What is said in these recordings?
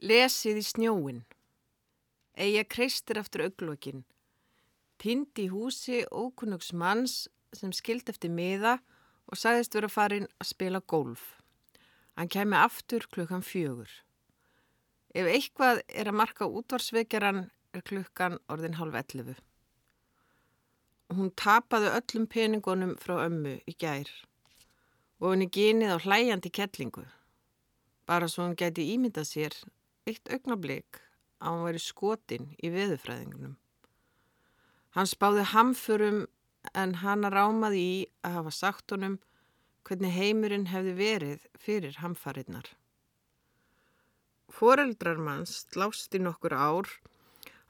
Lesið í snjóin. Eija kreistir aftur auglokkin. Tind í húsi ókunnugs manns sem skild eftir miða og sagðist vera farin að spila golf. Hann kemi aftur klukkan fjögur. Ef eitthvað er að marka útvarsvekjaran er klukkan orðin hálf ellefu. Hún tapaði öllum peningunum frá ömmu í gær og henni genið á hlæjandi kettlingu. Bara svo hún geti ímyndað sér eitt augnablík að hann væri skotin í veðufræðingunum. Hann spáði hamförum en hann rámaði í að hafa sagt honum hvernig heimurinn hefði verið fyrir hamfarinnar. Fóreldrar manns slást í nokkur ár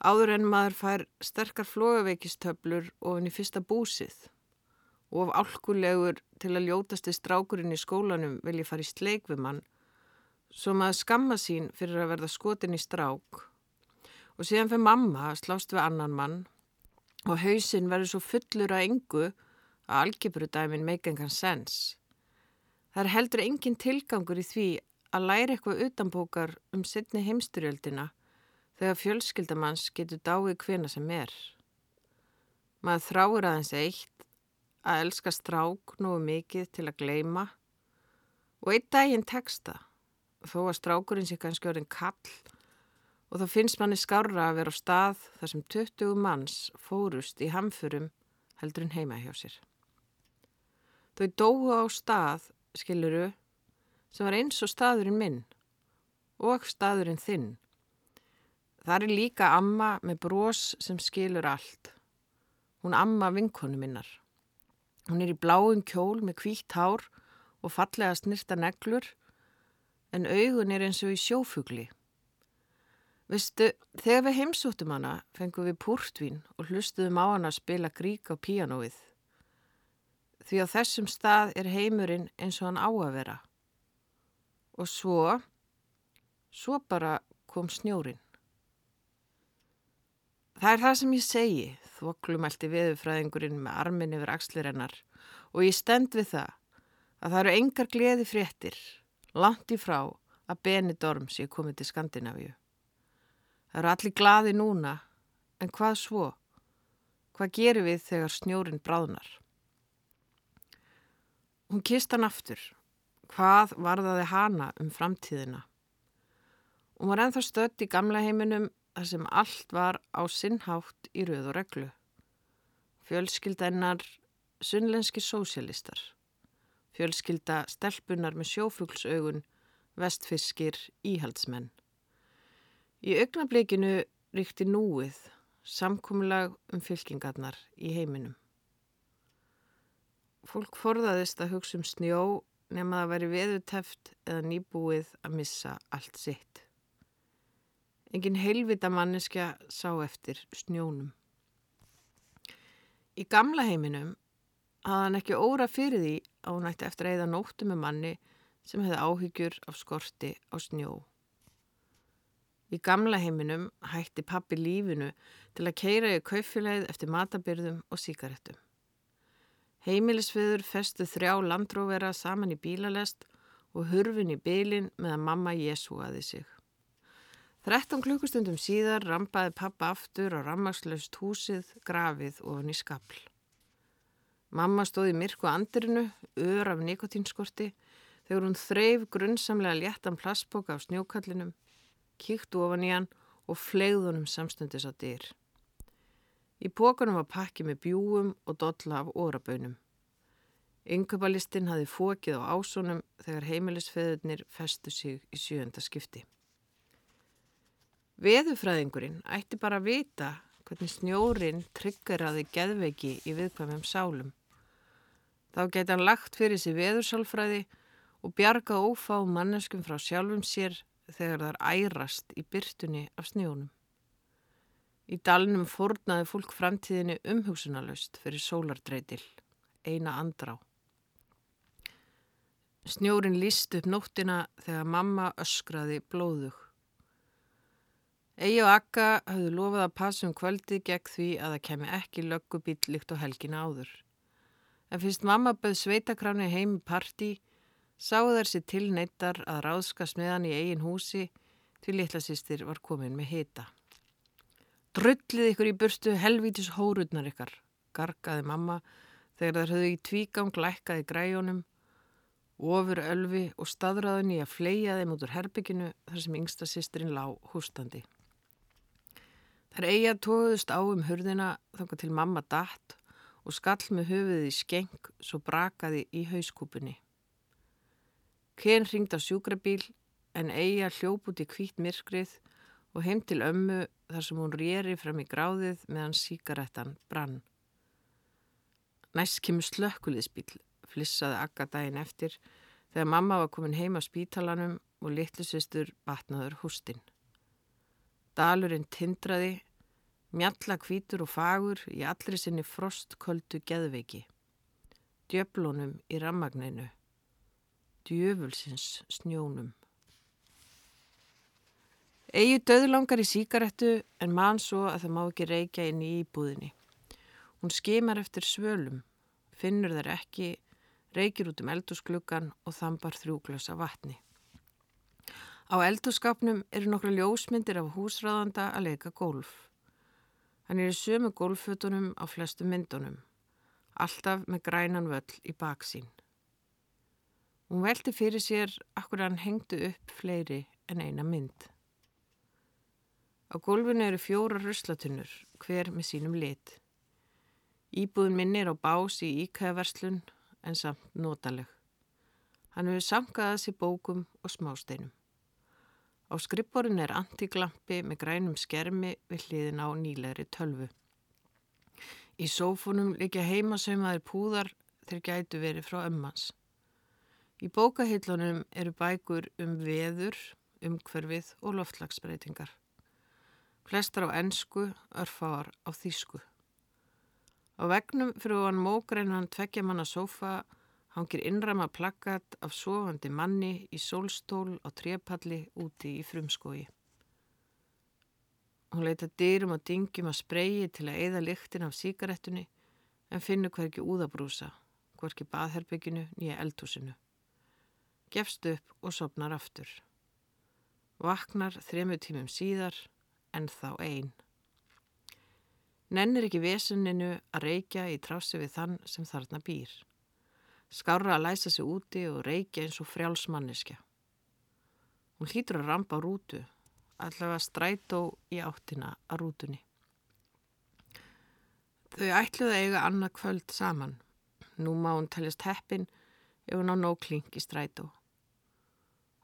áður en maður fær sterkar flogaveikistöflur ofin í fyrsta búsið og of álkulegur til að ljótasti strákurinn í skólanum vilji fara í sleik við mann svo maður skamma sín fyrir að verða skotin í strák og síðan fyrir mamma að slást við annan mann og hausinn verður svo fullur að engu að algebrudæmin make engan sense. Það er heldur engin tilgangur í því að læra eitthvað utanbókar um sittni heimstyrjöldina þegar fjölskyldamanns getur dáið hvena sem er. Maður þráir aðeins eitt að elska strák nógu mikið til að gleima og einn daginn texta þó að strákurinn sé kannski orðin kall og þá finnst manni skára að vera á stað þar sem 20 manns fórust í hamfurum heldur en heima hjá sér. Þau dói á stað, skiluru, sem var eins og staðurinn minn og staðurinn þinn Það er líka amma með brós sem skilur allt. Hún amma vinkonu minnar. Hún er í bláum kjól með kvítt hár og fallega snirta neglur en augun er eins og í sjófugli. Vistu, þegar við heimsóttum hana fengum við púrtvín og hlustuðum á hana að spila grík á píanóið. Því á þessum stað er heimurinn eins og hann á að vera. Og svo, svo bara kom snjórin. Það er það sem ég segi, þvoklumælti viðurfræðingurinn með armin yfir axlirennar og ég stend við það að það eru engar gleði fréttir, langt í frá að Benidorm sé komið til Skandinavíu. Það eru allir glaði núna, en hvað svo? Hvað gerir við þegar snjórin bráðnar? Hún kist hann aftur. Hvað varðaði hana um framtíðina? Hún var enþá stött í gamla heiminum þar sem allt var á sinnhátt í rauð og reglu. Fjölskyldainnar sunnlenski sósialistar. Fjölskylda stelpunar með sjófuglsaugun, vestfiskir, íhaldsmenn. Í augnablikinu ríkti núið, samkúmulag um fylkingarnar í heiminum. Fólk forðaðist að hugsa um snjó nema að veri veðuteft eða nýbúið að missa allt sitt. Engin heilvita manneskja sá eftir snjónum. Í gamla heiminum hafði hann ekki óra fyrir því að hún ætti eftir að eða nóttu með manni sem hefði áhyggjur af skorti á snjó. Í gamla heiminum hætti pappi lífinu til að keira í kaufilegð eftir matabyrðum og síkaretum. Heimilisfiður festu þrjá landróvera saman í bílalest og hurfin í bylin meðan mamma Jésúaði sig. 13 klukkustundum síðar rampaði pappa aftur á rammakslaust húsið, grafið og hann í skapl. Mamma stóði myrku andirinu, ör af nikotínskorti, þegar hún þreif grunnsamlega léttan plastboka af snjókallinum, kíkt ofan í hann og flegðunum samstundis á dyr. Í pókunum var pakki með bjúum og dolla af órabönum. Yngöpalistinn hafi fókið á ásónum þegar heimilisfeðurnir festu sig í sjönda skipti. Veðufræðingurinn ætti bara að vita hvernig snjórin tryggur að þið geðveiki í viðkvæmum sálum. Þá geta hann lagt fyrir sig veðursálfræði og bjarga ófá manneskum frá sjálfum sér þegar það er ærast í byrtunni af snjónum. Í dalnum fórnaði fólk framtíðinni umhugsunalust fyrir sólardreitil, eina andrá. Snjórin líst upp nóttina þegar mamma öskraði blóðug. Egi og Akka hafðu lofað að passa um kvöldi gegn því að það kemi ekki löggubíl líkt á helgina áður. En fyrst mamma bauð sveitakráni heim í parti, sáu þær sér til neittar að ráðskast með hann í eigin húsi Því litla sýstir var komin með hita. Drullið ykkur í burstu helvítis hórudnar ykkar, gargaði mamma þegar þær höfðu í tvígang lækkaði græjónum, ofur ölfi og staðræðin í að fleia þeim út úr herbygginu þar sem yngsta sýstirinn lá hústandi. Þær eiga tóðust á um hurðina þanga til mamma datt og skall með höfuðið í skeng svo brakaði í hauskúpunni. Ken ringd á sjúkrabíl en eiga hljóp út í kvít myrkrið og heim til ömmu þar sem hún rýri fram í gráðið meðan síkarettan brann. Næst kemur slökkuliðsbíl, flissaði Akka daginn eftir þegar mamma var komin heim á spítalanum og litlusistur batnaður hústinn. Dalurinn tindraði, mjalla kvítur og fagur í allri sinni frostköldu geðveiki. Djöflunum í rammagninu, djöfulsins snjónum. Egi döðlangar í síkarettu en mann svo að það má ekki reykja inn í íbúðinni. Hún skimar eftir svölum, finnur þær ekki, reykir út um eldúskluggan og þambar þrjúglösa vatni. Á eldúskapnum eru nokkru ljósmyndir af húsræðanda að leika golf. Hann er í sömu golffötunum á flestu myndunum, alltaf með grænan völl í baksín. Hún velti fyrir sér akkur hann hengdu upp fleiri en eina mynd. Á gólfinu eru fjóra ruslatunnur, hver með sínum lit. Íbúðin minni er á bás í íkæðaverslun en samt notaleg. Hann hefur samkaðað sér bókum og smásteinum. Á skrippborinu er antiglampi með grænum skermi við hliðin á nýlegri tölvu. Í sófunum líka heimasaumaðir púðar þeir gætu verið frá ömmans. Í bókahillunum eru bækur um veður, umhverfið og loftlagsbreytingar. Flestar á ennsku, örfáar á þýsku. Á vegnum fyrir hann mógreinan tveggja manna sofa hangir innrama plakkat af sofandi manni í sólstól á trepalli úti í frumskói. Hún leita dyrum og dingjum að spreyi til að eida lyktin af síkaretunni en finnur hverki úðabrúsa, hverki baðherbygginu nýja eldhúsinu. Gefst upp og sopnar aftur. Vaknar þremu tímum síðar en þá einn. Nennir ekki vesuninu að reykja í trási við þann sem þarna býr. Skára að læsa sig úti og reykja eins og frjálsmanniska. Hún hlýtur að rampa á rútu, allavega strætó í áttina að rútunni. Þau ætluði eiga annað kvöld saman. Nú má hún teljast heppin ef hún á nókling í strætó.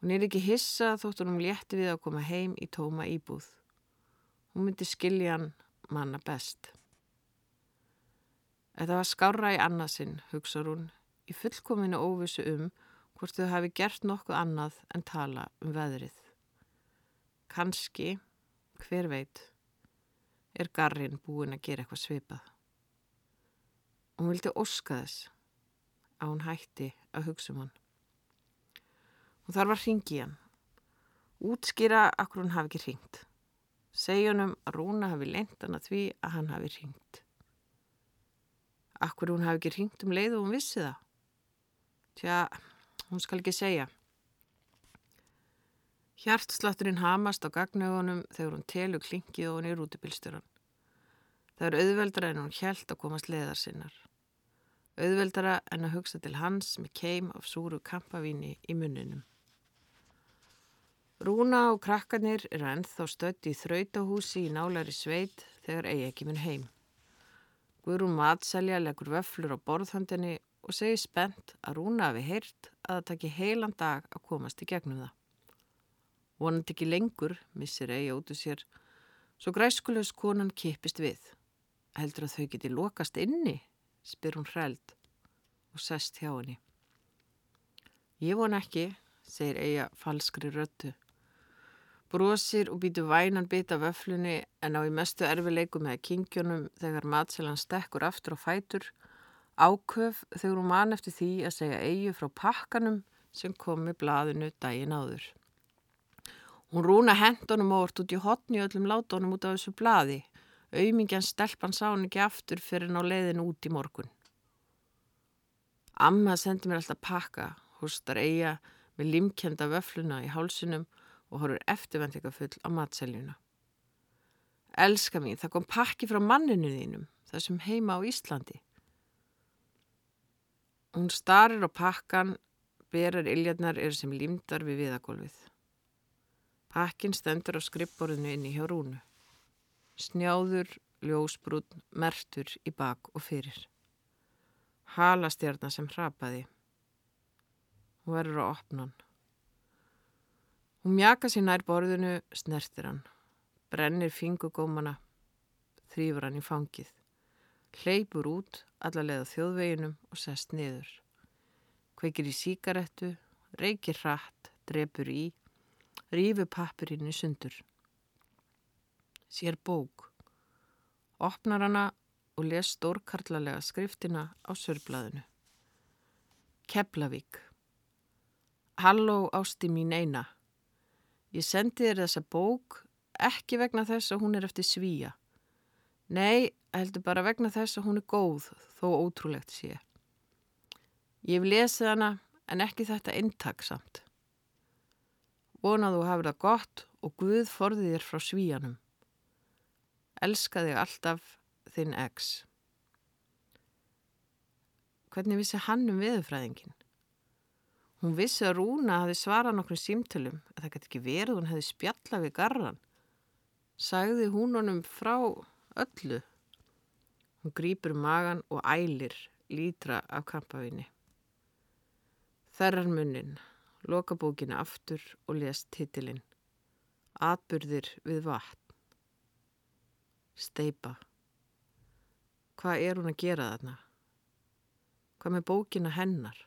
Hún er ekki hissa þótt hún um létti við að koma heim í tóma íbúð. Hún myndi skilja hann manna best. Þetta var skára í annarsinn, hugsaður hún, í fullkominu óvissu um hvort þau hafi gert nokkuð annað en tala um veðrið. Kanski, hver veit, er garrin búin að gera eitthvað svipað. Hún vildi óska þess að hún hætti að hugsa um hann. Hún þarf að ringi hann, útskýra akkur hún hafi ekki ringt. Segjónum að Rúna hafi lengt hann að því að hann hafi ringt. Akkur hún hafi ekki ringt um leið og hún vissi það? Tja, hún skal ekki segja. Hjartslátturinn hamast á gagnaugunum þegar hún telur klingið og hún er út í bílstjóran. Það er auðveldra en hún hjælt að komast leðar sinnar. Auðveldra en að hugsa til hans með keim af súru kampavíni í munninum. Rúna og krakkanir eru ennþá stött í þrautahúsi í nálari sveit þegar eigi ekki minn heim. Guðrún matselja leggur vöflur á borðhandinni og segir spennt að Rúna hafi heyrt að það taki heilan dag að komast í gegnum það. Vonandi ekki lengur, missir eigi út úr sér, svo græskulegs konan kipist við. Heldur að þau geti lokast inni, spyr hún hræld og sest hjá henni. Ég von ekki, segir eiga falskri röttu brosir og býtu vænan bit af öflunni en á í mestu erfileiku með kingjónum þegar matselan stekkur aftur á fætur, áköf þegar hún man eftir því að segja eigi frá pakkanum sem kom með blaðinu daginn áður. Hún rúna hendunum óvart út í hotni öllum látunum út af þessu blaði, auðmingjan stelpan sá hann ekki aftur fyrir ná leiðin út í morgun. Amma sendi mér alltaf pakka, hústar eiga með limkjenda vöfluna í hálsunum og horfur eftirvendingafull á matseljuna. Elska mín, það kom pakki frá manninu þínum, þessum heima á Íslandi. Hún starir á pakkan, berar iljarnar eru sem limdar við viðagólfið. Pakkin stendur á skrippborðinu inn í hjá rúnu. Snjáður, ljósbrún, mertur í bak og fyrir. Halastjarnar sem hrapaði. Hún verður á opnan. Hún mjaka sér nær borðinu, snertir hann. Brennir fingugómana, þrýfur hann í fangið. Hleypur út allarlega þjóðveginum og sest niður. Kveikir í síkarettu, reykir hratt, drefur í rífu pappirinn í sundur. Sér bók. Opnar hana og les stórkarlalega skriftina á sörblaðinu. Keflavík. Halló ásti mín eina. Ég sendi þér þessa bók ekki vegna þess að hún er eftir svíja. Nei, heldur bara vegna þess að hún er góð þó ótrúlegt sé. Ég hef lesið hana en ekki þetta intaksamt. Vonað þú hafið það gott og Guð forði þér frá svíjanum. Elska þig alltaf þinn ex. Hvernig vissi hann um viðfræðingin? Hún vissi að Rúna hafi svarað nokkru símtölum að það gæti ekki verið hún hefði spjallað við garran. Sagði hún honum frá öllu. Hún grýpur magan og ælir lítra af kampavinni. Þerrar munnin loka bókina aftur og lest titilinn. Atburðir við vatn. Steipa. Hvað er hún að gera þarna? Hvað með bókina hennar?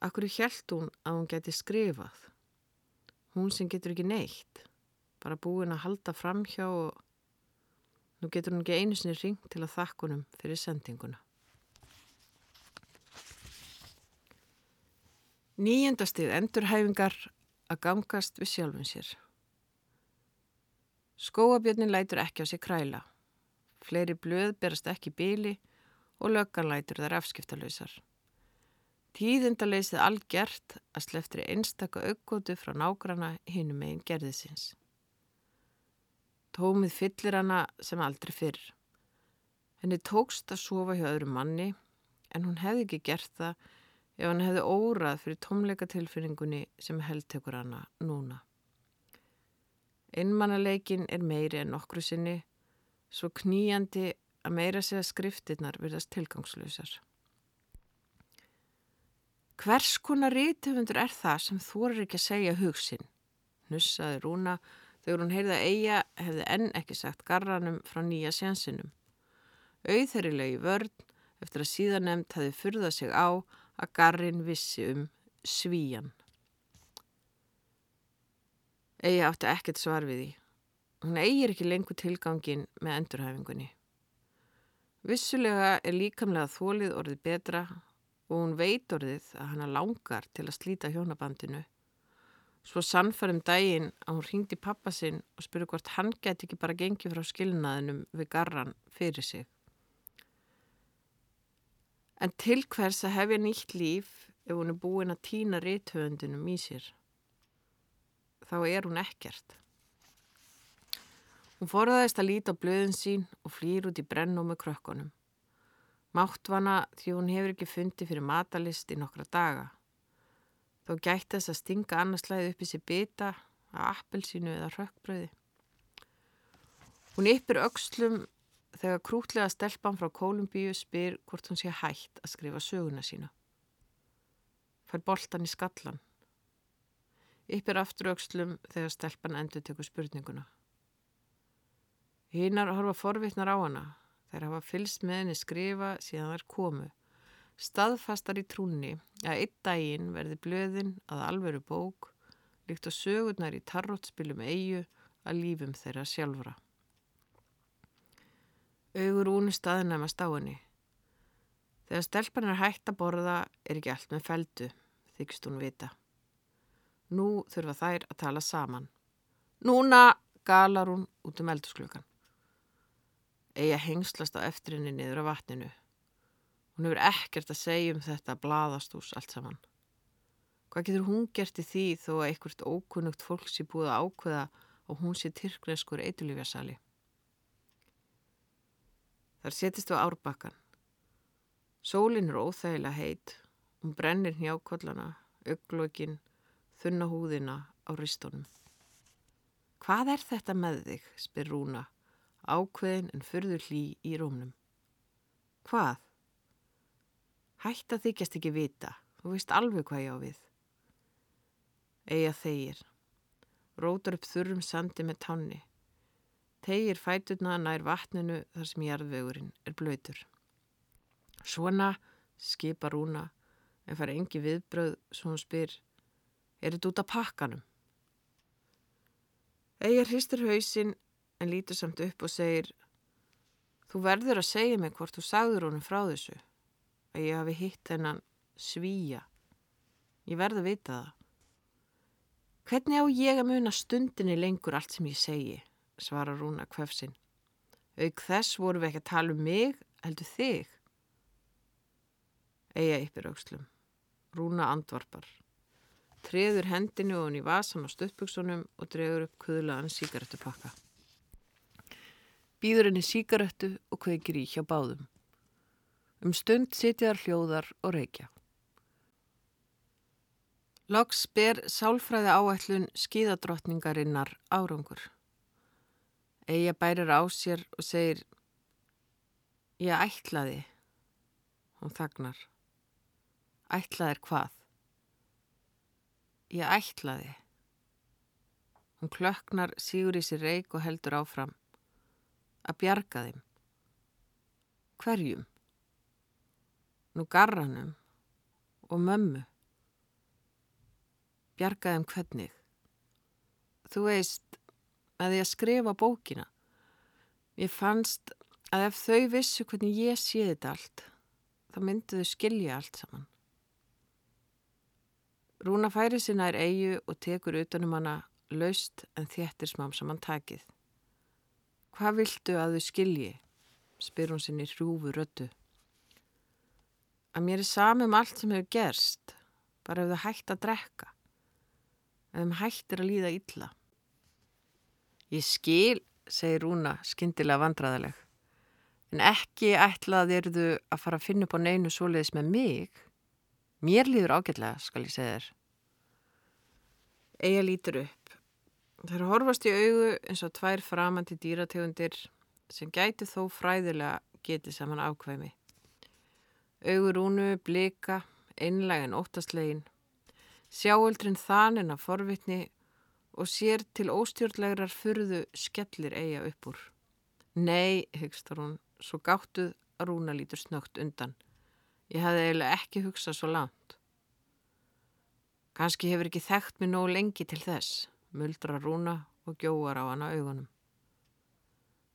Akkur held hún að hún geti skrifað? Hún sem getur ekki neitt. Bara búin að halda fram hjá og nú getur hún ekki einu sinni ring til að þakkunum fyrir sendinguna. Nýjendastið endurhæfingar að gangast við sjálfum sér. Skóabjörnin lætur ekki á sig kræla. Fleiri blöð berast ekki bíli og löggan lætur þar afskiptalöysar. Tíðindaleysið algjert að sleftri einstaka aukvótu frá nágrana hinnum megin gerðisins. Tómið fyllir hana sem aldrei fyrr. Henni tókst að sofa hjá öðru manni en hún hefði ekki gert það ef hann hefði órað fyrir tómleika tilfinningunni sem heldtekur hana núna. Einmannaleikin er meiri en nokkru sinni, svo kníjandi að meira segja skriftirnar virðast tilgangslösar. Hvers konar rítöfundur er það sem þú er ekki að segja hugsin? Nussaði Rúna þegar hún heyrði að eiga hefði enn ekki sagt garranum frá nýja sjansinum. Auðherrilegi vörn eftir að síðan nefnd hefði fyrðað sig á að garrin vissi um svíjan. Egi átti ekkert svar við því. Hún eigir ekki lengur tilgangin með endurhæfingunni. Vissulega er líkamlega þólið orðið betra og hún veit orðið að hana langar til að slíta hjónabandinu. Svo sannfærum daginn að hún ringdi pappa sinn og spurði hvort hann geti ekki bara gengið frá skilnaðinum við garran fyrir sig. En til hvers að hefja nýtt líf ef hún er búin að týna rithöfundinum í sér? Þá er hún ekkert. Hún forðaðist að líta á blöðin sín og flýr út í brennu með krökkunum. Máttvana því hún hefur ekki fundið fyrir matalist í nokkra daga. Þá gætti þess að stinga annarslæði upp í sér bita að appelsínu eða rökkbröði. Hún yppir aukslum þegar krútlega stelpan frá Kolumbíu spyr hvort hún sé hægt að skrifa söguna sína. Fær boltan í skallan. Yppir aftur aukslum þegar stelpan endur tekur spurninguna. Hínar horfa forvittnar á hana. Þær hafa fylst með henni skrifa síðan þær komu. Staðfastar í trúni að einn daginn verði blöðin að alveru bók líkt á sögurnar í tarrótspilum eigu að lífum þeirra sjálfra. Augur úni staðinæmast á henni. Þegar stelpan er hægt að borða er ekki allt með feldu, þykst hún vita. Nú þurfa þær að tala saman. Núna galar hún út um eldursklukan. Egi að hengslast á eftirinni niður á vatninu. Hún hefur ekkert að segja um þetta bladastús allt saman. Hvað getur hún gert í því þó að einhvert ókunnugt fólk sé búið að ákveða og hún sé tyrkneskur eitulífjasali? Þar setist við árbakkan. Sólinn er óþægilega heit, hún brennir hjákollana, auglokkin, þunna húðina á ristónum. Hvað er þetta með þig, spyr Rúna, ákveðin en fyrður hlý í rómnum. Hvað? Hætt að þykjast ekki vita, þú veist alveg hvað ég á við. Eða þeir. Rótar upp þurrum sandi með tanni. Tegir fæturna nær vatninu þar sem jarðvegurinn er blöytur. Svona, skipa Rúna, en fara engi viðbröð svo hún spyr, er þetta út af pakkanum? Egir hristur hausinn en lítur samt upp og segir, þú verður að segja mig hvort þú sagður honum frá þessu, að ég hafi hitt hennan svíja. Ég verð að vita það. Hvernig á ég að muna stundinni lengur allt sem ég segi, svarar Rúna kvefsinn. Auk þess voru við ekki að tala um mig, heldur þig. Eia yppir aukslum. Rúna andvarpar. Treður hendinu og hann í vasan á stuttbuksunum og dregur upp kuðlaðan síkarettupakka. Býður henni síkarettu og kveikir í hjá báðum. Um stund sitjar hljóðar og reykja. Loks ber sálfræði áætlun skíðadrottningarinnar árangur. Eia bærir á sér og segir Ég ætlaði. Hún þagnar. Ætlaðir hvað? Ég ætlaði. Hún klöknar sígur í sér reik og heldur áfram. Að bjarga þeim. Hverjum? Nú garranum og mömmu. Bjarga þeim hvernig? Þú veist að ég skrifa bókina. Ég fannst að ef þau vissu hvernig ég sé þetta allt, þá myndu þau skilja allt saman. Rúna færi sinna er eigu og tekur utanum hana laust en þéttir smám saman takið. Hvað viltu að þau skilji? spyr hún sinni hrjúfu röttu. Að mér er sami um allt sem hefur gerst, bara ef þau hægt að drekka, ef þau hægtir að líða illa. Ég skil, segir Rúna skindilega vandraðaleg, en ekki ætlaðirðu að fara að finna upp á neinu svoleiðis með mig. Mér líður ágætlega, skal ég segja þér. Eija lítur upp. Það er horfast í augu eins og tvær framandi dýrategundir sem gæti þó fræðilega getið saman ákvæmi. Augur únu, blika, einlægin óttastlegin, sjáöldrin þanin af forvitni og sér til óstjórnlegar fyrðu skellir eiga upp úr. Nei, hyggst hún, svo gáttuð að rúna lítur snögt undan. Ég hafði eiginlega ekki hugsað svo langt. Kanski hefur ekki þekkt mér nóg lengi til þess, muldra rúna og gjóar á hana augunum.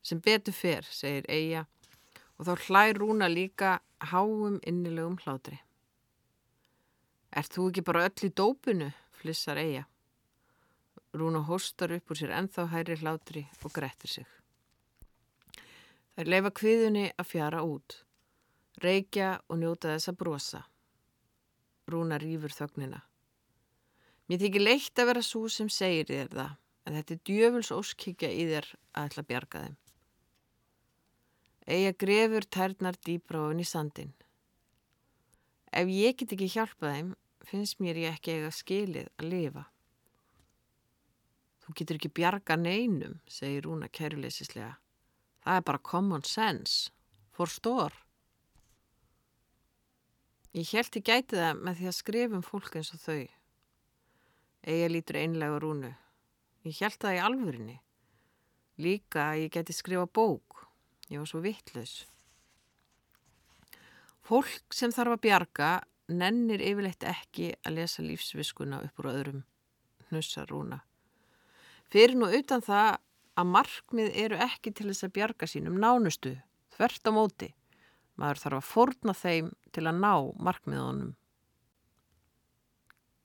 Sem betur fer, segir Eija, og þá hlær rúna líka háum innilegum hlátri. Er þú ekki bara öll í dópinu, flissar Eija. Rúna hóstar upp úr sér enþá hæri hlátri og grettir sig. Það er leifa kviðunni að fjara út reykja og njóta þess að brosa. Rúna rýfur þögnina. Mér þykir leitt að vera svo sem segir þér það, en þetta er djöfuls óskikja í þér að ætla að bjarga þeim. Eða grefur tærnar dýbráðin í sandin. Ef ég get ekki hjálpa þeim, finnst mér ég ekki eiga skilið að lifa. Þú getur ekki bjarga neinum, segir Rúna kæruleysislega. Það er bara common sense. Forstór. Ég held ég gæti það með því að skrifum fólk eins og þau. Ega lítur einlega rúnu. Ég held það í alvörinni. Líka að ég gæti skrifa bók. Ég var svo vittlaus. Fólk sem þarf að bjarga nennir yfirleitt ekki að lesa lífsviskuna upp úr öðrum. Hnussa rúna. Fyrir nú utan það að markmið eru ekki til þess að bjarga sínum nánustu, þvert á móti. Maður þarf að forna þeim til að ná markmiðunum.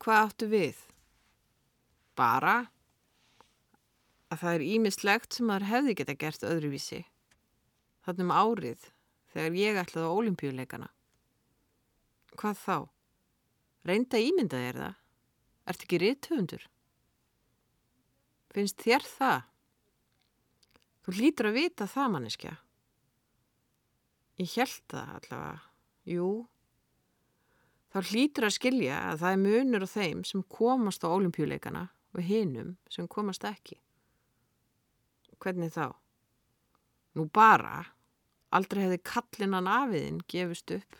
Hvað áttu við? Bara að það er ímislegt sem maður hefði geta gert öðruvísi. Þannig um árið þegar ég ætlaði á ólimpíuleikana. Hvað þá? Reynda ímyndaði er það? Ert ekki rithundur? Finnst þér það? Þú hlýtur að vita það, manneskja. Ég held það allavega. Jú, þá hlýtur að skilja að það er munur á þeim sem komast á olimpíuleikana og hinnum sem komast ekki. Hvernig þá? Nú bara, aldrei hefði kallinan afiðinn gefist upp.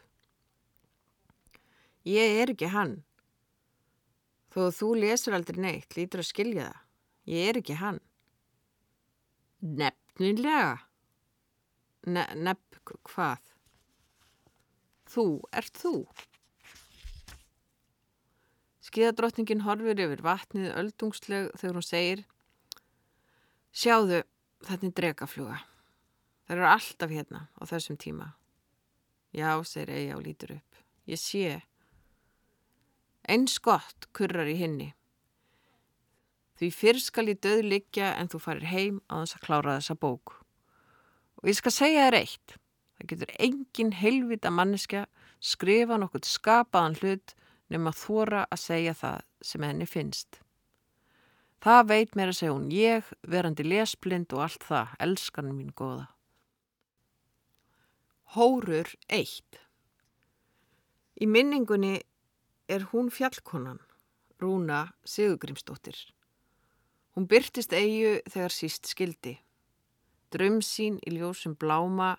Ég er ekki hann. Þó að þú lesur aldrei neitt, lítur að skilja það. Ég er ekki hann. Nefnilega. Ne nefn hvað? Þú ert þú. Skiðadrottningin horfir yfir vatnið öldungsleg þegar hún segir Sjáðu, þetta er dregafluga. Það eru alltaf hérna á þessum tíma. Já, segir Eija og lítur upp. Ég sé. Eins gott kurrar í hinni. Því fyrr skal ég döð liggja en þú farir heim á þess að klára þessa bók. Og ég skal segja þér eitt. Það getur engin heilvita manneskja skrifa nokkuð skapaðan hlut nema þóra að segja það sem henni finnst. Það veit mér að segja hún ég, verandi lesblind og allt það, elskan mín góða. Hórur eitt Í minningunni er hún fjallkonan, Rúna Sigurgrímsdóttir. Hún byrtist eigu þegar síst skildi. Dröm sín í ljósum bláma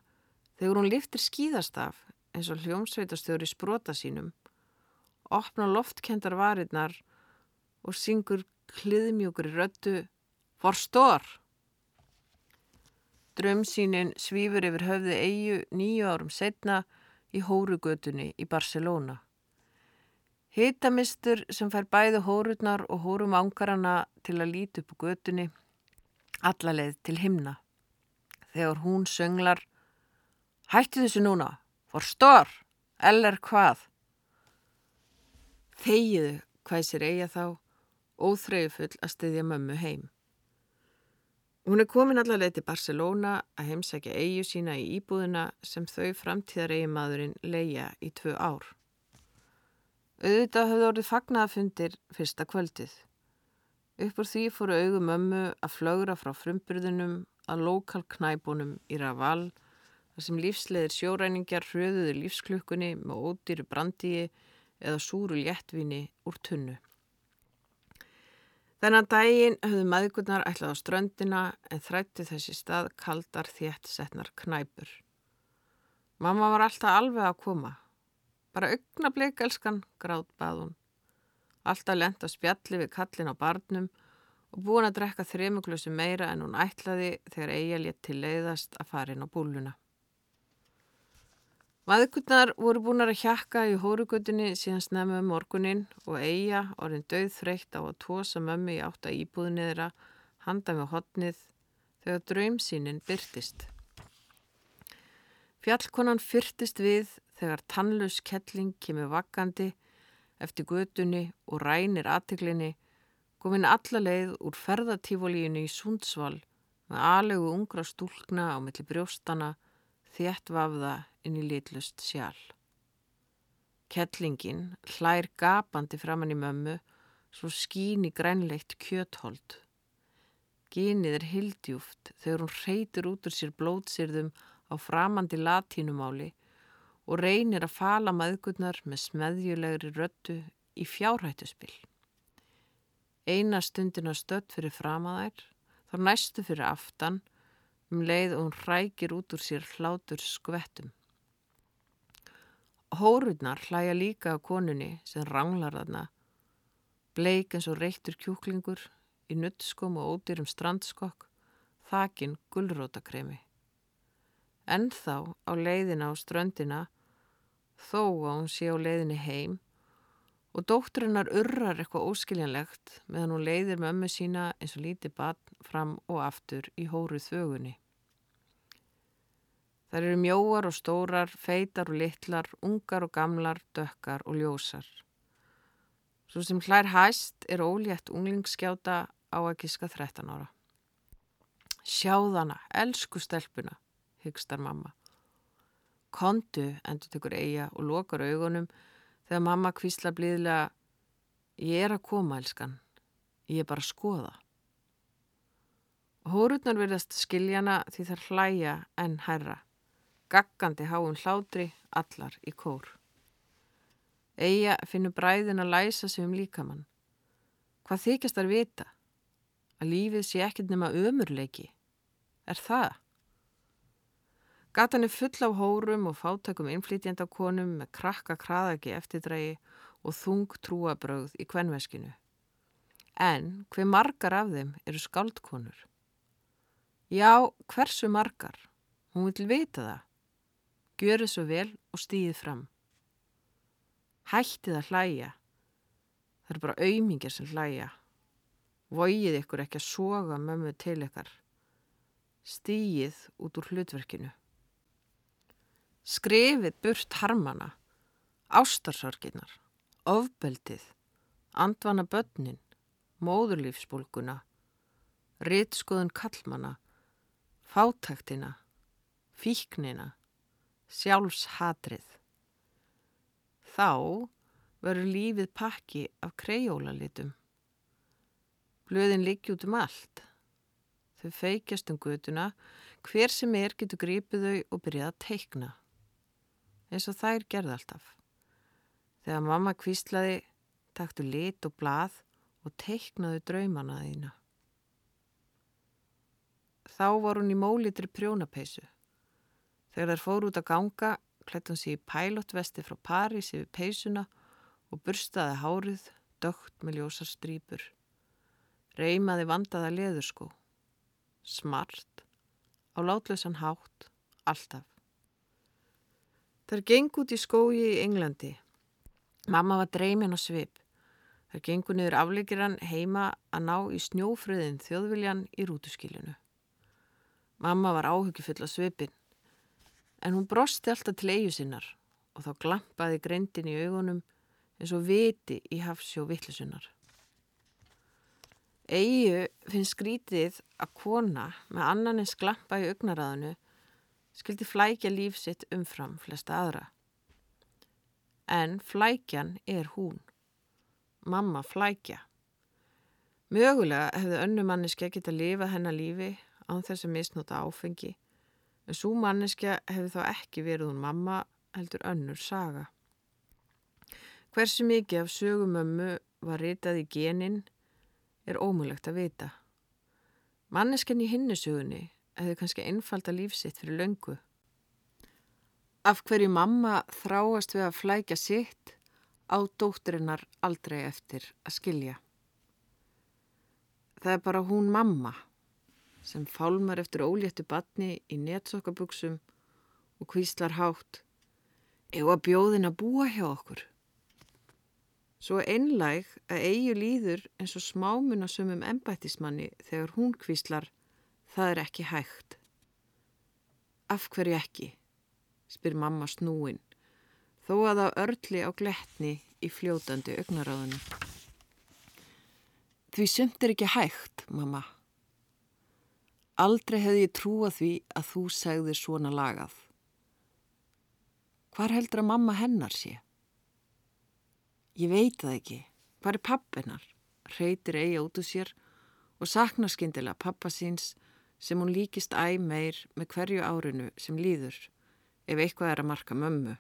þegar hún liftir skýðastaf eins og hljómsveitastjóri sprota sínum, opna loftkendar varirnar og syngur hliðmjúkur í röttu Forstór! Dröm sínin svífur yfir höfði eigu nýju árum setna í Hórugötunni í Barcelona. Hitamistur sem fær bæði hórurnar og hórum ángarana til að líti upp á götunni, allaleið til himna. Þegar hún sönglar, hætti þessu núna, forstor, eller hvað? Þegiðu hvað sér eiga þá, óþreyfull að styðja mömmu heim. Hún er komin allaveg til Barcelona að heimsækja eigu sína í íbúðina sem þau framtíðar eigimadurinn leia í tvö ár. Auðvitað höfðu orðið fagnaðafundir fyrsta kvöldið. Uppur því fóru augum ömmu að flögra frá frumburðunum að lokalknæbunum í Raval þar sem lífsleðir sjóræningjar hröðuðu lífsklukkunni með ódýru brandíi eða súru léttvíni úr tunnu. Þennan daginn höfðu maðgurnar ætlað á ströndina en þrætti þessi stað kaldar þétt setnar knæpur. Mamma var alltaf alveg að koma. Bara augna bleikelskan, gráð bað hún. Alltaf lent að spjalli við kallin á barnum og búin að drekka þremuglösu meira en hún ætlaði þegar eiga létt til leiðast að fara inn á búluna. Maðurkurnar voru búin að hjakka í hórugutinni síðan snemmu um morgunin og eiga orðin döð þreytt á að tósa mömmu í átta íbúðinni þeirra handa með hotnið þegar draumsýnin byrtist. Fjallkonan fyrtist við þegar tannlaus kettling kemur vakkandi eftir gödunni og rænir aðteglinni komin alla leið úr ferðatífolíinu í Sundsvall með alegu ungra stúlkna á milli brjóstana þétt vafða inn í litlust sjál. Kettlingin hlær gapandi framann í mömmu svo skín í grænleitt kjöthold. Gynið er hildjúft þegar hún reytir út úr sér blótsirðum á framandi latínumáli og reynir að fala maðgurnar með smeðjulegri röttu í fjárhættuspill. Eina stundina stött fyrir framaðær, þá næstu fyrir aftan, um leið og hún rækir út úr sér hlátur skvettum. Hórurnar hlæja líka á konunni sem ranglar þarna, bleik eins og reyktur kjúklingur í nuttskum og ódýrum strandskokk, þakin gullrótakremi. Ennþá á leiðina á ströndina þó að hún sé á leiðinni heim og dótturinnar urrar eitthvað óskiljanlegt meðan hún leiðir mömmu sína eins og lítið bann fram og aftur í hóruð þögunni. Það eru mjóar og stórar, feitar og litlar, ungar og gamlar, dökkar og ljósar. Svo sem hlær hæst er ólétt unglingsskjáta á að kiska 13 ára. Sjáðana, elsku stelpuna, hyggstar mamma. Kondu, endur tekur eiga og lokar augunum þegar mamma kvísla blíðlega Ég er að koma, elskan. Ég er bara að skoða. Hórutnar verðast skiljana því þær hlæja en herra. Gaggandi háum hlátri allar í kór. Eija finnur bræðin að læsa sig um líkamann. Hvað þykjast þar vita? Að lífið sé ekkert nema ömurleiki. Er það? Gatan er full af hórum og fátakum innflytjandakonum með krakka kraðagi eftirdrægi og þung trúabröð í kvenveskinu. En hver margar af þeim eru skaldkonur? Já, hversu margar? Hún vil vita það. Gjöru svo vel og stýðið fram. Hættið að hlæja. Það er bara auðmingir sem hlæja. Vóið ykkur ekki að soga mömmu til ykkar. Stýið út úr hlutverkinu. Skrifið burt harmana, ástarsorginnar, ofbeldið, andvana börnin, móðurlífsbólguna, rittskoðun kallmana, fátæktina, fíknina, sjálfshatrið. Þá verður lífið pakki af krejólalitum. Blöðin liggi út um allt. Þau feikjast um gutuna, hver sem er getur grípið þau og byrjað að teikna eins og þær gerði alltaf. Þegar mamma kvíslaði, taktu lit og blað og teiknaðu draumana þína. Þá var hún í mólitri prjónapeisu. Þegar þær fór út að ganga, klætt hún sér í pælotvesti frá París yfir peisuna og burstaði hárið, dögt með ljósar strýpur. Reymaði vandaða leðurskó. Smart, á látlausan hátt, alltaf. Þar geng út í skói í Englandi. Mamma var dreymin og svip. Þar gengur niður afleikirann heima að ná í snjófröðin þjóðviljan í rútuskilinu. Mamma var áhyggjufull að svipin, en hún brosti alltaf til eigu sinnar og þá glampaði greindin í augunum eins og viti í hafsjó vittlusunnar. Eigu finnst skrítið að kona með annan en sklampa í augnaræðinu skildi flækja líf sitt umfram flesta aðra. En flækjan er hún. Mamma flækja. Mögulega hefði önnu manneskja geta lifað hennar lífi án þess að misnota áfengi, en svo manneskja hefði þá ekki verið hún mamma heldur önnur saga. Hversu mikið af sögumömmu var ritað í genin er ómulagt að vita. Manneskjan í hinnusugunni hefði kannski einfalda lífsitt fyrir löngu. Af hverju mamma þráast við að flækja sitt á dótturinnar aldrei eftir að skilja. Það er bara hún mamma sem fálmar eftir óléttu batni í netsokkaböksum og kvíslar hátt eða bjóðin að búa hjá okkur. Svo einlæg að eigi líður eins og smámun að sumum embættismanni þegar hún kvíslar Það er ekki hægt. Af hverju ekki? spyr mamma snúin, þó að það örli á gletni í fljótandi augnaráðinu. Því sumt er ekki hægt, mamma. Aldrei hefði ég trúað því að þú segðir svona lagað. Hvar heldur að mamma hennar sé? Ég veit það ekki. Hvar er pappinar? Reytir eigi út úr sér og saknar skindilega pappa síns sem hún líkist æg meir með hverju árinu sem líður ef eitthvað er að marka mömmu.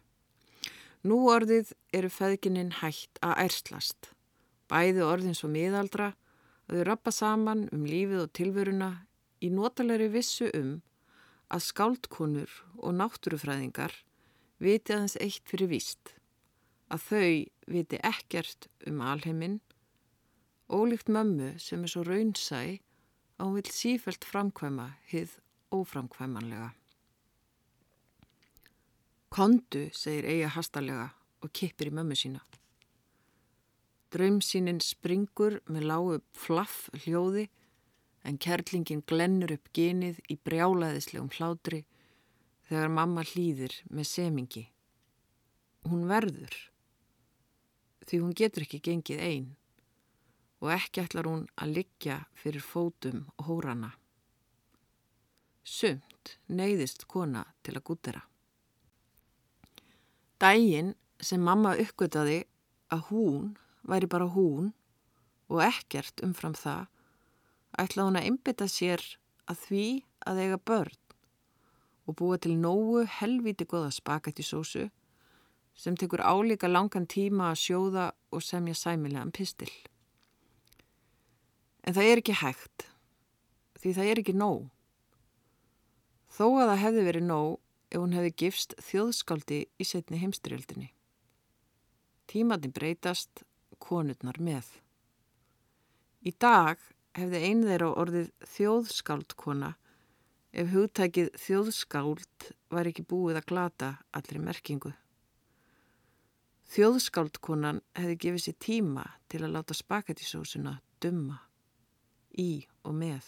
Nú orðið eru feðgininn hægt að ærslast. Bæði orðin svo miðaldra að þau rappa saman um lífið og tilvöruna í notalegri vissu um að skáldkonur og náttúrufræðingar viti aðeins eitt fyrir víst. Að þau viti ekkert um alheiminn, ólíkt mömmu sem er svo raunsæ og hún vil sífælt framkvæma hið óframkvæmanlega. Kondu, segir eiga hastarlega og kippir í mömmu sína. Draumsýnin springur með lágu flaff hljóði en kerlingin glennur upp genið í brjálaðislegum hlátri þegar mamma hlýðir með semingi. Hún verður því hún getur ekki gengið einn og ekki ætlar hún að liggja fyrir fótum og hórana. Sumt neyðist kona til að gútera. Dægin sem mamma uppgötaði að hún væri bara hún og ekkert umfram það, ætlaði hún að einbytta sér að því að eiga börn og búa til nógu helviti goða spagetti sósu sem tekur álíka langan tíma að sjóða og semja sæmilegan pistil. En það er ekki hægt, því það er ekki nóg. Þó að það hefði verið nóg ef hún hefði gifst þjóðskáldi í setni heimstyrjöldinni. Tímandi breytast, konurnar með. Í dag hefði einn þeirra orðið þjóðskáldkona ef hugtækið þjóðskáld var ekki búið að glata allri merkingu. Þjóðskáldkonan hefði gefið sér tíma til að láta spaketisósuna dumma í og með.